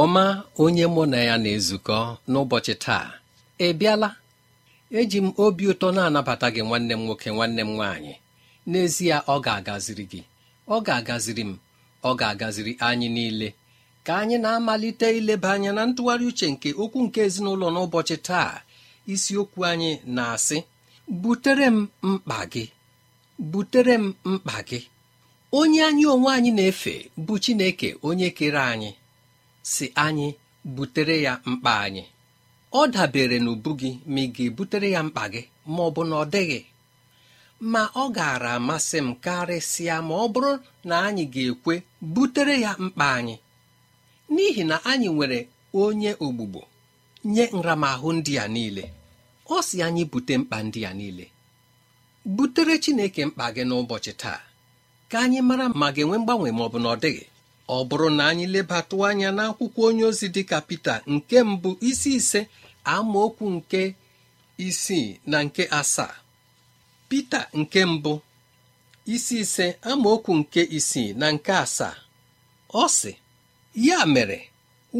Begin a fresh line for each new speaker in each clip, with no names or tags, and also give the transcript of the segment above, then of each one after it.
Ọma onye mụ na ya na-ezukọ n'ụbọchị taa. Ị bịala? Eji m obi ụtọ na-anabata gị nwanne m nwoke nwanne m nwaanyị. N'ezie ọ ga-agaziri gị. Ọ ga-agaziri m. Ọ ga-agaziri anyị niile. Ka anyị na-amalite ileba anya na ntụgharị uche nke okwu nke ezinụlọ n'ụbọchị taa. Isiokwu anyị na-asị butere m mkpa gị. Butere m mkpa gị. Onye anyị onwe anyị na-efe bụ Chineke onye kere anyị. Si anyị butere ya mkpa anyị. Ọ dabere n'ubu gị ma ị ga-ebutere ya mkpa gị ma ọ bụ na ọ dịghị. Ma ọ gaara amasị m karịsịa ma ọ bụrụ na anyị ga-ekwe butere ya mkpa anyị. N'ihi na anyị nwere onye ogbugbo nye nramahụ ndị a niile. Ọ si anyị bute mkpa ndị a niile. Butere Chineke mkpa gị n'ụbọchị taa. Ka anyị mara ma ga-enwe mgbanwe ma ọ bụ na ọ dịghị. Ọ bụrụ na anyị lebatụ anya n'akwụkwọ onye ozi dịka Pita nke mbụ isi ise amaokwu nke isii na nke asaa. Pita nke mbụ isi ise amaokwu nke isii na nke asaa. Ọ sị ya mere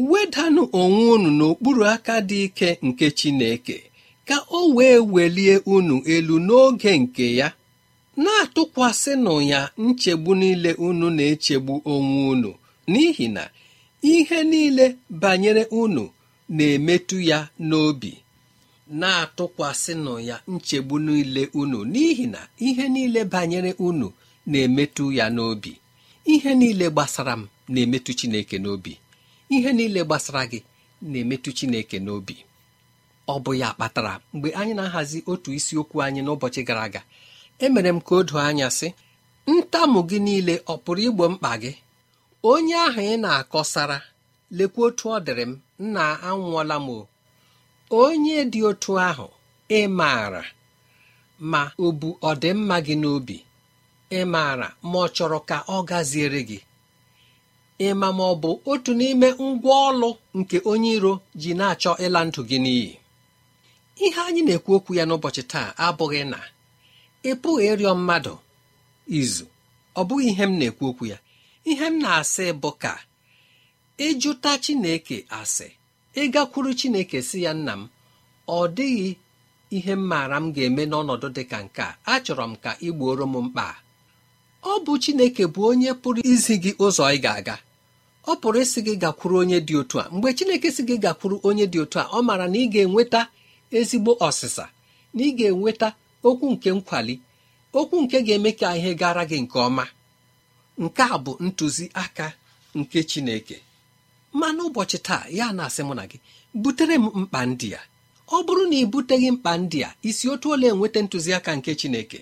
wedanụ onwe unu n'okpuru aka dị ike nke Chineke ka o wee welie unu elu n'oge nke ya na-atụkwasịnụ ya nchegbu niile unu na-echegbu onwe unu n'ihi na ihe niile banyere unu na-emetụ ya n'obi na-atụkwasịnụ ya nchegbu niile unu. N'ihi na ihe niile banyere unu na-emetụ ya n'obi. Ihe niile gbasara m na-emetụ Chineke n'obi. Ihe niile gbasara gị na-emetụ Chineke n'obi. Ọ bụ ya kpatara mgbe anyị na-ahazi otu isiokwu anyị n'ụbọchị gara aga emere m ka o doo anya sị ntamu gị niile ọ pụrụ igbo mkpa gị? Onye ahụ ị na-akọsara lekwa otu ọ dịrị m nna anwụọla m onye dị otu ahụ ị maara ma ọ bụ ọdịmma gị n'obi. Ị maara ma ọ chọrọ ka ọ gaziere gị. Ịma ma ọ bụ otu n'ime ngwa ọlụ nke onye iro ji na-achọ ịla ndụ gị n'iyi. Ihe anyị na-ekwu okwu ya n'ụbọchị taa abụghị na ị pụghị ịrịọ mmadụ izu. Ọ bụghị ihe m na-ekwu okwu ya. Ihe m na-asị bụ ka ịjụta chineke asị ịgakwuru chineke si ya nna m ọ dịghị ihe m maara m ga-eme n'ọnọdụ dị ka nke a. Achọrọ m ka ị gbuoro m mkpa ọ bụ chineke bụ onye pụrụ izi gị ụzọ ị ga-aga. Ọ pụrụ isi gị gakwuru onye dị otu a. Mgbe chineke si gị gakwuru onye dị otu a ọ maara na ị ga-enweta ezigbo ọsịsa na ị ga-enweta okwu nke nkwali okwu nke ga-eme ka ihe gara gị nke ọma. Nke a bụ ntụziaka nke chineke. Ma n'ụbọchị taa ya na-asị mụ na gị butere m mkpa ndị a. Ọ bụrụ na ị buteghị mkpa ndị a isi otu ole enweta ntụziaka nke chineke?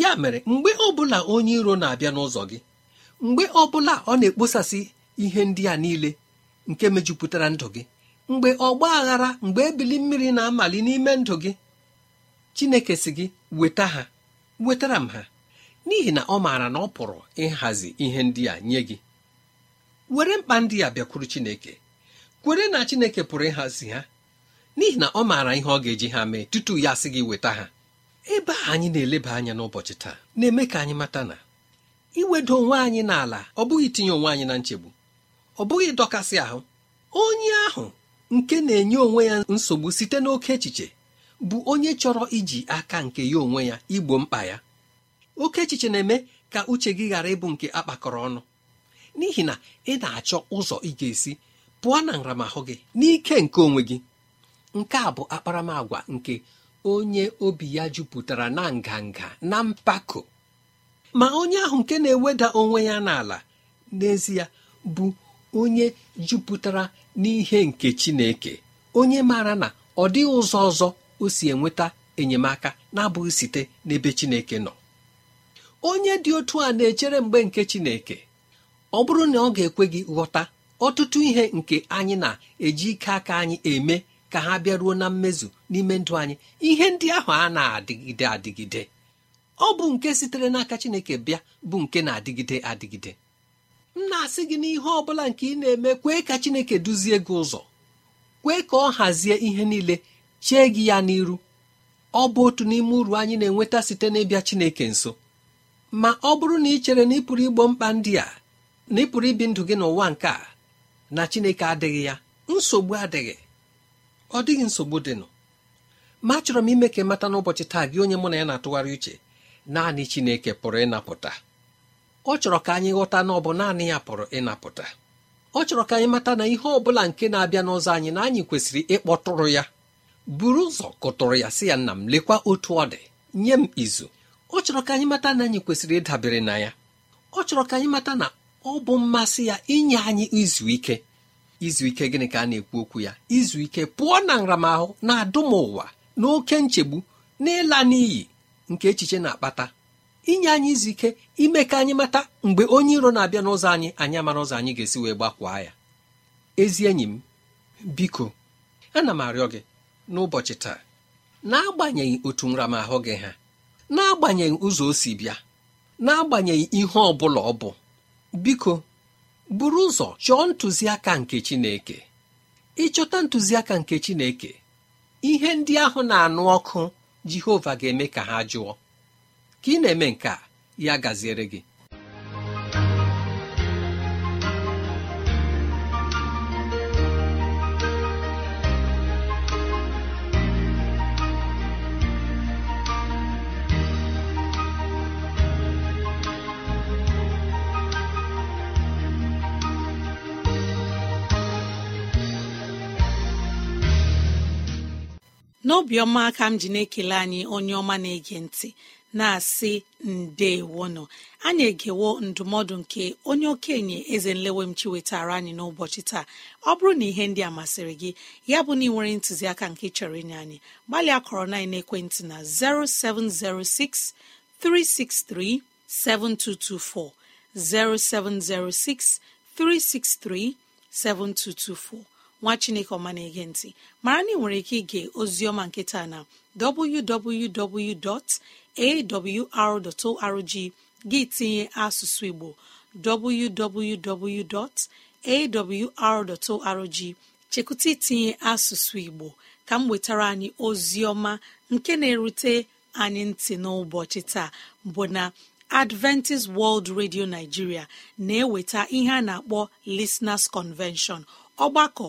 Ya mere mgbe ọbụla onye iro na-abịa n'ụzọ gị mgbe ọbụla ọ na-ekposasị ihe ndị a niile nke mejupụtara ndụ gị mgbe ọgba aghara mgbe ebili mmiri na-amali n'ime ndụ gị chineke si gị weta ha wetara m ha. N'ihi na ọ maara na ọ pụrụ ịhazi ihe ndị a nye gị. Were mkpa ndị a bịakwuru chineke. Kwere na chineke pụrụ ịhazi ha. N'ihi na ọ maara ihe ọ ga-eji ha mee tutu ya sị gị weta ha. Ebe a anyị na-eleba anya n'ụbọchị taa na-eme ka anyị mata na iwedo onwe anyị n'ala ọ bụghị itinye onwe anyị na nchegbu. Ọ bụghị dọkasị ahụ. Onye ahụ nke na-enye onwe ya nsogbu site n'oke echiche bụ onye chọrọ iji aka nke ya onwe ya igbo mkpa ya. Oke echiche na-eme ka uche gị ghara ịbụ nke akpakọrọ ọnụ. N'ihi na ị na-achọ ụzọ ị ga-esi pụọ na nramahụ gị n'ike nke onwe gị. Nke a bụ akparamagwa nke onye obi ya jupụtara na nganga na mpako. Ma onye ahụ nke na-eweda onwe ya n'ala n'ezie bụ onye jupụtara n'ihe nke Chineke onye maara na ọ dịghị ụzọ ọzọ o si enweta enyemaka na-abụghị site n'ebe Chineke nọ. Onye dị otu a na-echere mgbe nke Chineke. Ọ bụrụ na ọ ga-ekwe gị ghọta ọtụtụ ihe nke anyị na-eji ike aka anyị eme ka ha bịaruo na mmezu n'ime ndụ anyị ihe ndị ahụ a na-adịgide adịgide. Ọ bụ nke sitere n'aka Chineke bịa bụ nke na-adịgide adịgide. M na-asị gị n'ihe ọ bụla nke ị na-eme kwee ka Chineke duzie gị ụzọ. Kwee ka ọ hazie ihe niile chee gị ya n'iru. Ọ bụ otu n'ime uru anyị na-enweta site n'ịbịa Chineke nso. Ma ọ bụrụ na ị chere na ị pụrụ igbo mkpa ndị a na ị pụrụ ibi ndụ gị n'ụwa nke a na Chineke adịghị ya nsogbu adịghị. Ọ dịghị nsogbu dịnụ. Ma achọrọ m ime ka mata n'ụbọchị taa gị onye mụ na ya na-atụgharị uche naanị Chineke pụrụ ịnapụta. Ọ chọrọ ka anyị ghọta na ọ bụ naanị ya pụrụ ịnapụta. Ọ chọrọ ka anyị mata na ihe ọ bụla nke na-abịa n'ụzọ anyị na anyị kwesịrị ịkpọtụrụ ya. Buru ụzọ kụtụrụ ya sị ya nna m lekwa otu ọ dị nye m izu. Ọ chọrọ ka anyị mata na anyị kwesịrị ịdabere na ya. Ọ chọrọ ka anyị mata na ọ bụ mmasị ya inye anyị izu ike. Izu ike gịnị ka a na-ekwu okwu ya? Izu ike pụọ na nramahụ na adụm ụwa na oke nchegbu na ịla n'iyi nke echiche na-akpata. Inye anyị izu ike ime ka anyị mata mgbe onye iro na-abịa n'ụzọ anyị anyị amara ụzọ anyị ga-esi wee gbakwaa ya. Ezi enyi m biko ana m arịọ gị n'ụbọchị taa n'agbanyeghị otu nramahụ gị ha n'agbanyeghị ụzọ o si bịa n'agbanyeghị ihe ọ bụla ọ bụ biko buru ụzọ chọọ ntụziaka nke Chineke. Ịchọta ntụziaka nke Chineke ihe ndị ahụ na-anụ ọkụ Jehova ga-eme ka ha jụọ. Ka ị na-eme nke a ya gaziere gị.
N'obiọma aka m ji na-ekele anyị onye ọma na-ege ntị na-asị ndeewono anyị egewo ndụmọdụ nke onye okenye eze nlewemchi wetara anyị n'ụbọchị taa. Ọ bụrụ na ihe ndị a masịrị gị ya bụ na ị nwere ntụziaka nke chọrọ inye anyị gbalịa kọrọ na ekwentị na 0706 363 7224 0706 363 7224 nwa chineke ọma na-ege ntị. Mara na ị nwere ike ige oziọma nkịta na www.awr.org gị tinye asụsụ igbo www.awr.org chekwụta itinye asụsụ igbo ka m wetara anyị ozi ọma nke na-erute anyị ntị n'ụbọchị taa bụ na adventist world radio nigeria na-eweta ihe a na-akpọ listeners convention ọgbakọ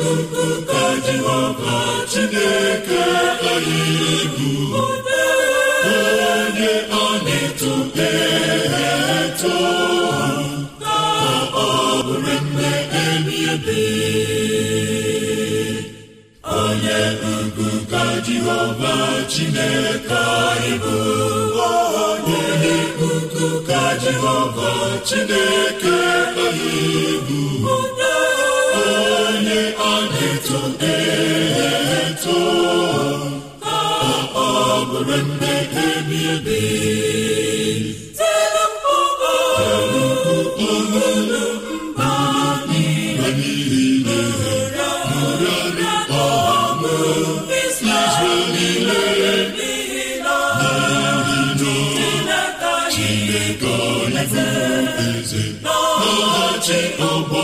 Jehova Chineke anyị bụ onye ọ na-eto eto ọ bụrụ mgbe ebi ebi onye ukwu ka Jehova Chineke anyị bụ onye ukwu ka Jehova Chineke anyị bụ a na-eto eto ka ọ bụrụ mgbe ebi ebi na-achị ọgbọ niile Chineke eze na-achị ọgbọ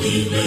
niile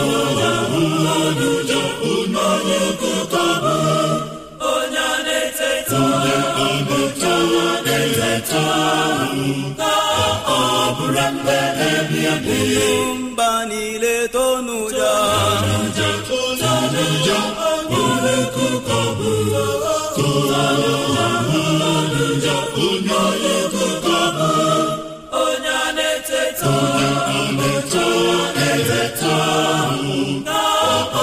na-eteta ka
mba niile
onye ụkọ bụ tonuja tonuja onye ụkọ bụ
onye na-eteta
na-eteta ka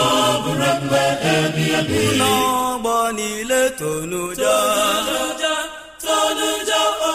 ọ bụrụ mgbe ebi ebi
n'ọgbọ niile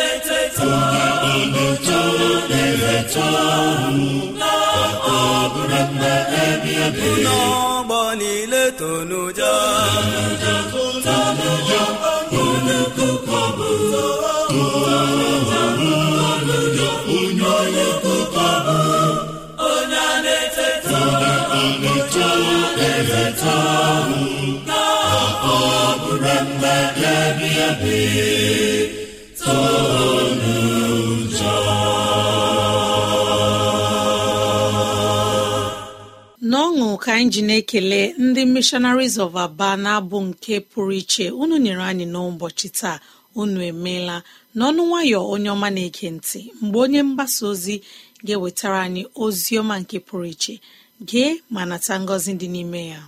ụkọ bụ tonuja tonuja onye ụkọ bụ onye na-eteta onye na-eteta ka ọ bụrụ mgbe ebi ebi
mba n'ọgbọ niile tonuja onye na-eteta ka ọ bụrụ mgbe ebi ebi
n'ọṅụ ka anyị ji na-ekele ndị missionaries of aba na-abụ nke pụrụ iche unu nyere anyị n'ụbọchị taa unu emeela. N'ọnụ nwayọ onye ọma na-ege ntị mgbe onye mgbasa ozi ga-ewetara anyị ozi ọma nke pụrụ iche gee ma nata ngọzi dị n'ime ya.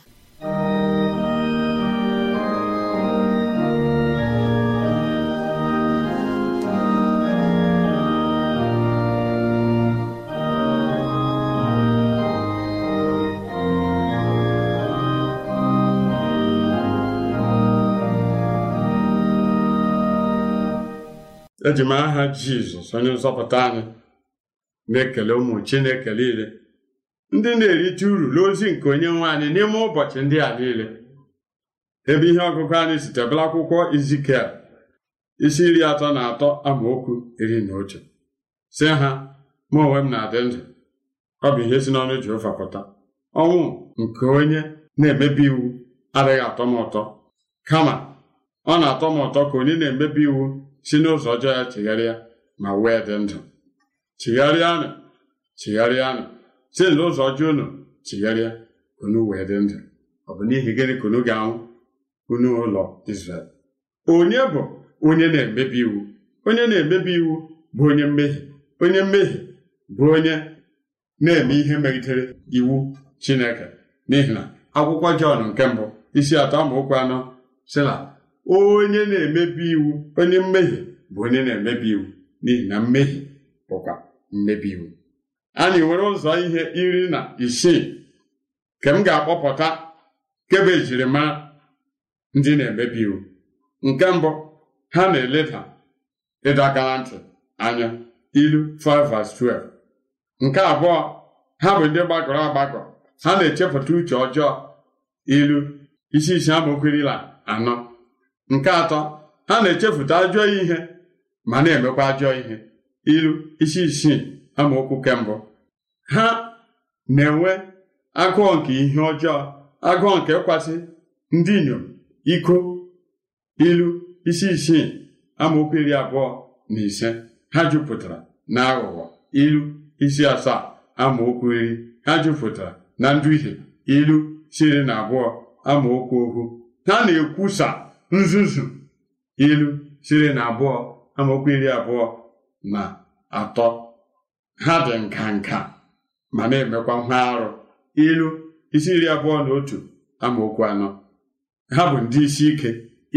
Eji m aha jizọs onye nzọpụta anyị na-ekele ụmụ chineke niile. Ndị na-erite uru n'ozi nke onye nwe anyị n'ime ụbọchị ndị a niile. Ebe ihe ọgụgụ anyị sitebụla akwụkwọ izikel isi iri atọ na atọ amaokwu iri na otu. Si ha mụ onwe m na-adị ndụ. Ọ bụ ihe si n'ọnụ Jehova pụta. Ọnwụ nke onye na-emebi iwu adịghị atọ m ụtọ. Kama ọ na-atọ m ụtọ ka onye na-emebi iwu si n'ụzọ ọjọọ ya chigharịa ma wee dị ndụ. Chigharịanụ chigharịanụ. Si n'ụzọ ọjọọ unu chigharịa unu wee dị ndụ. Ọ bụ n'ihi gịnị ka unu ga-anwụ unu ụlọ Izrel? Onye bụ onye na-emebi iwu? Onye na-emebi iwu bụ onye mmehie. Onye mmehie bụ onye na-eme ihe megidere iwu Chineke. N'ihi na akwụkwọ Jọn nke mbụ isi atọ amaokwu anọ sịla onye na-emebi iwu onye mmehie bụ onye na-emebi iwu. N'ihi na mmehie bụkwa mmebi iwu. Anyị nwere ụzọ ihe iri na isii nke m ga-akpọpụta kebe ejirimara ndị na-emebi iwu. Nke mbụ ha na-eleda ịdọ ntị anya ilu 5:12 nke abụọ ha bụ ndị gbagọrọ agbagọ. Ha na-echepụta uche ọjọọ ilu. Isi isi amaokwu iri anọ. Nke atọ ha na-echefuta ajọ ihe ma na-emekwa ajọ ihe. Ilu isi isii amaokwu kembụ ha na-enwe agụọ nke ihe ọjọọ agụọ nke ịkwasị ndị inyom iko ilu isi isii amaokwu iri abụọ na ise. Ha jupụtara na aghụghọ ilu isi asaa amaokwu iri. Ha jupụtara na nduhie ilu siri na abụọ amaokwu okwu ha na-ekwusa nzuzu ilu siri na abụọ amaokwu iri abụọ na atọ. Ha dị nka nka ma na-emekwa nha arụ. Ilu isi iri abụọ na otu amaokwu anọ. Ha bụ ndị isi ike.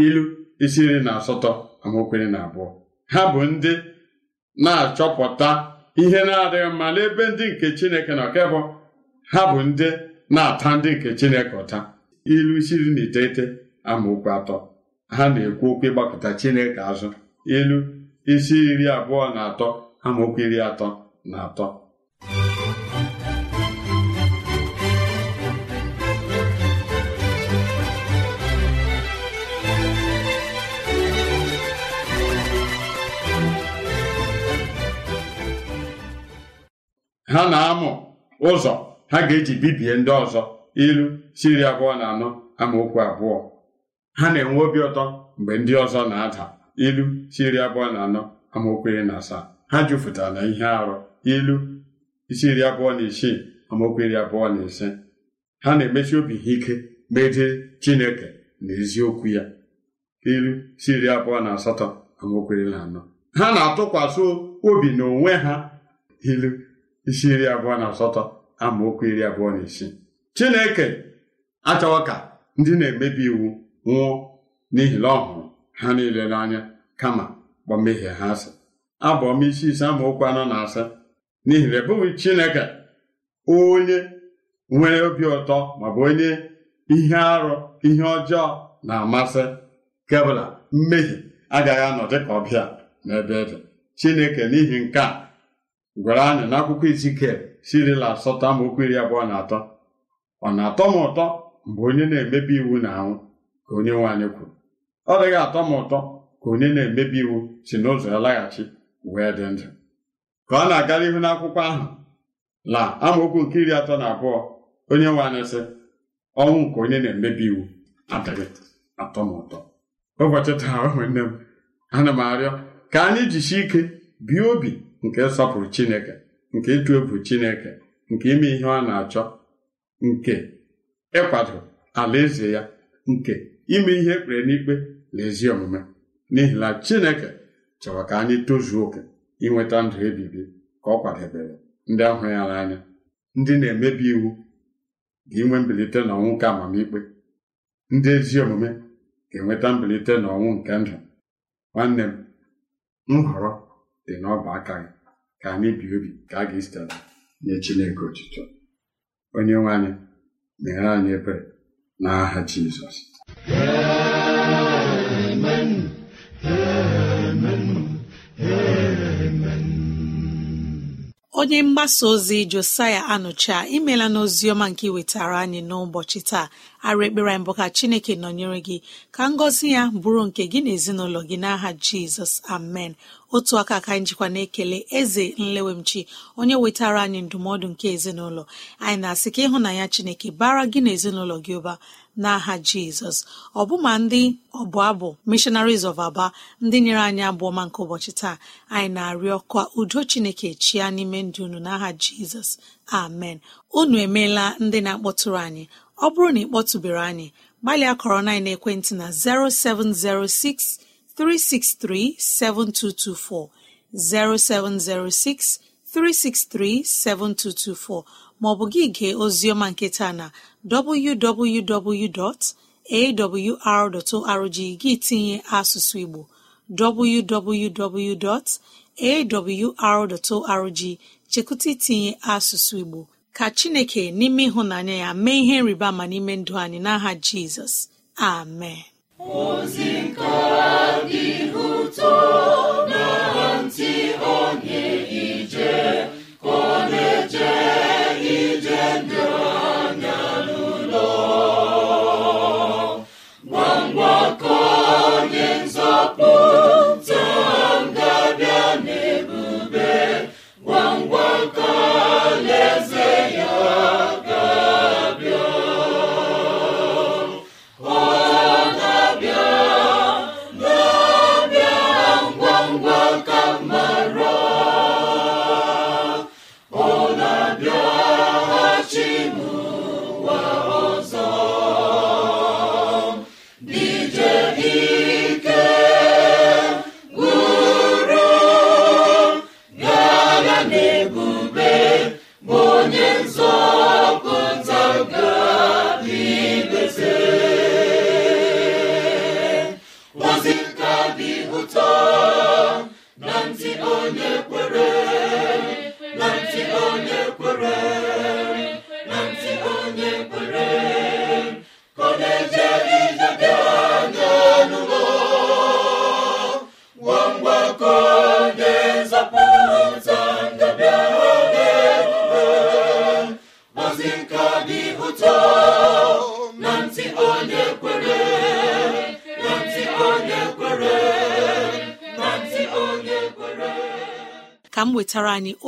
Ilu isi iri na asatọ amaokwu iri na abụọ. Ha bụ ndị na-achọpụta ihe na-adịghị mma n'ebe ndị nke Chineke nọ. Nke bụ ha bụ ndị na-ata ndị nke Chineke ụta. Ilu isi iri na iteghete amaokwu atọ. Ha na-ekwu okwu ịgbakọta Chineke azụ. Ilu isi iri abụọ na atọ amaokwu iri atọ na atọ. Ha na-amụ ụzọ ha ga-eji bibie ndị ọzọ. Ilu si iri abụọ na anọ amaokwu abụọ. Ha na-enwe obi ụtọ mgbe ndị ọzọ na-ada ilu si iri abụọ na anọ amaokwu na asaa. Ha jupụtara na ihe arụ. Ilu isi iri abụọ na isii amaokwu abụọ na ise. Ha na-emesi obi ha ike megide Chineke na eziokwu ya. Ilu si iri abụọ na asatọ amaokwu na anọ. Ha na-atụkwasị obi n'onwe ha. Ilu isi iri abụọ na asatọ amaokwu iri abụọ na isii. Chineke achọghị ka ndị na-emebi iwu nwụọ n'ihi na ọ ha niile n'anya kama gbamehie ha asị abụọm isi ise amaokwu anọ na asa. N'ihi na ebughị Chineke onye nwere obi ụtọ maọbụ onye ihe arụ ihe ọjọọ na-amasị kebụla mmehie agaghị anọ dịka ọbịa n'ebe ebe chineke n'ihi nke a gwara anyị n'akwụkwọ izikel sirila asatọ amaokwu iri abụọ na atọ. Ọ na-atọ m ụtọ mgbe onye na-emebi iwu na-anwụ. Ka onye nwaanyị kwuru. Ọ dịghị atọ m ụtọ ka onye na-emebi iwu si n'ụzọ ya laghachi wee dị ndụ. Ka ọ na-agara ihu n'akwụkwọ ahụ na amaokwu nke iri atọ na abụọ onye nwaanyị sị ọnwụ nke onye na-emebi iwu adịghị atọ m ụtọ. Ụbọchị taa nwanne m ana m arịọ ka anyị jisie ike bie obi nke sọpụrụ Chineke nke ịtụ egwu Chineke nke ime ihe ọ na-achọ nke ịkwado alaeze ya nke ime ihe ekpere n'ikpe na ezi omume. N'ihi na Chineke chọrọ ka anyị tozuo oke inweta ndụ ebibi ka ọ kwadebere ndị ahụ ya n'anya ndị na-emebi iwu ga-enwe mbilite n'ọnwụ nke amamikpe. Ndị ezi omume ga-enweta mbilite n'ọnwụ nke ndụ. Nwanne m nhọrọ dị n'ọba aka gị ka anyị bi obi ka a ga-esitela nye Chineke otuto. Onye nwe anyị meghere anyị ebere n'aha Jizọs.
Onye mgbasa ozi josaya anụcha imela n'oziọma nke iwetara anyị n'ụbọchị taa. Arụ ekpere anyị ka chineke nọnyere gị ka ngọzi ya bụrụ nke gị na ezinụlọ gị n'aha jizọs amen. Otu aka ka anyị jikwa na-ekele eze nlewemchi onye wetara anyị ndụmọdụ nke ezinụlọ. Anyị na-asị ka ịhụnanya chineke bara gị na gị ụba. N'aha jizọs. Ọbụma ndị ọbụ abụ missionaries of aba ndị nyere anyị abụọma nke ụbọchị taa anyị na-arịọ ka udo chineke chia n'ime ndụ unu n'aha jizọs. Amen. Unu emeela ndị na-akpọtụrụ anyị. Ọ bụrụ na ị kpọtụbere anyị gbalịa kọrọ na ekwentị na 0706 363 7224 0706 363 7224 maọbụ gị gee oziọma nketa na www.awr.org gị tinye asụsụ Igbo www.awr.org chekụta itinye asụsụ Igbo. Ka Chineke n'ime ịhụnanya ya mee ihe nriba ma n'ime ndụ anyị n'aha Jizọs. Amen.
Ozi nke dị ụtọ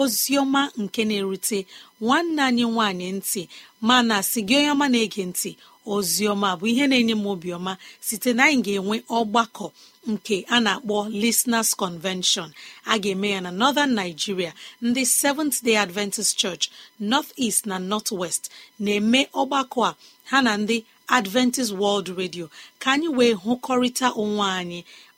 ozi ọma nke na-erute nwanne anyị nwanyị ntị mana si gị onye ọma na-ege ntị ozi ọma bụ ihe na-enye m obiọma site na anyị ga-enwe ọgbakọ nke a na-akpọ Listeners Convention. A ga-eme ya na Northern Nigeria ndị Seventh Day Adventist Church North East na North West na-eme ọgbakọ a ha na ndị Adventist World Radio. Ka anyị wee hụkọrịta onwe anyị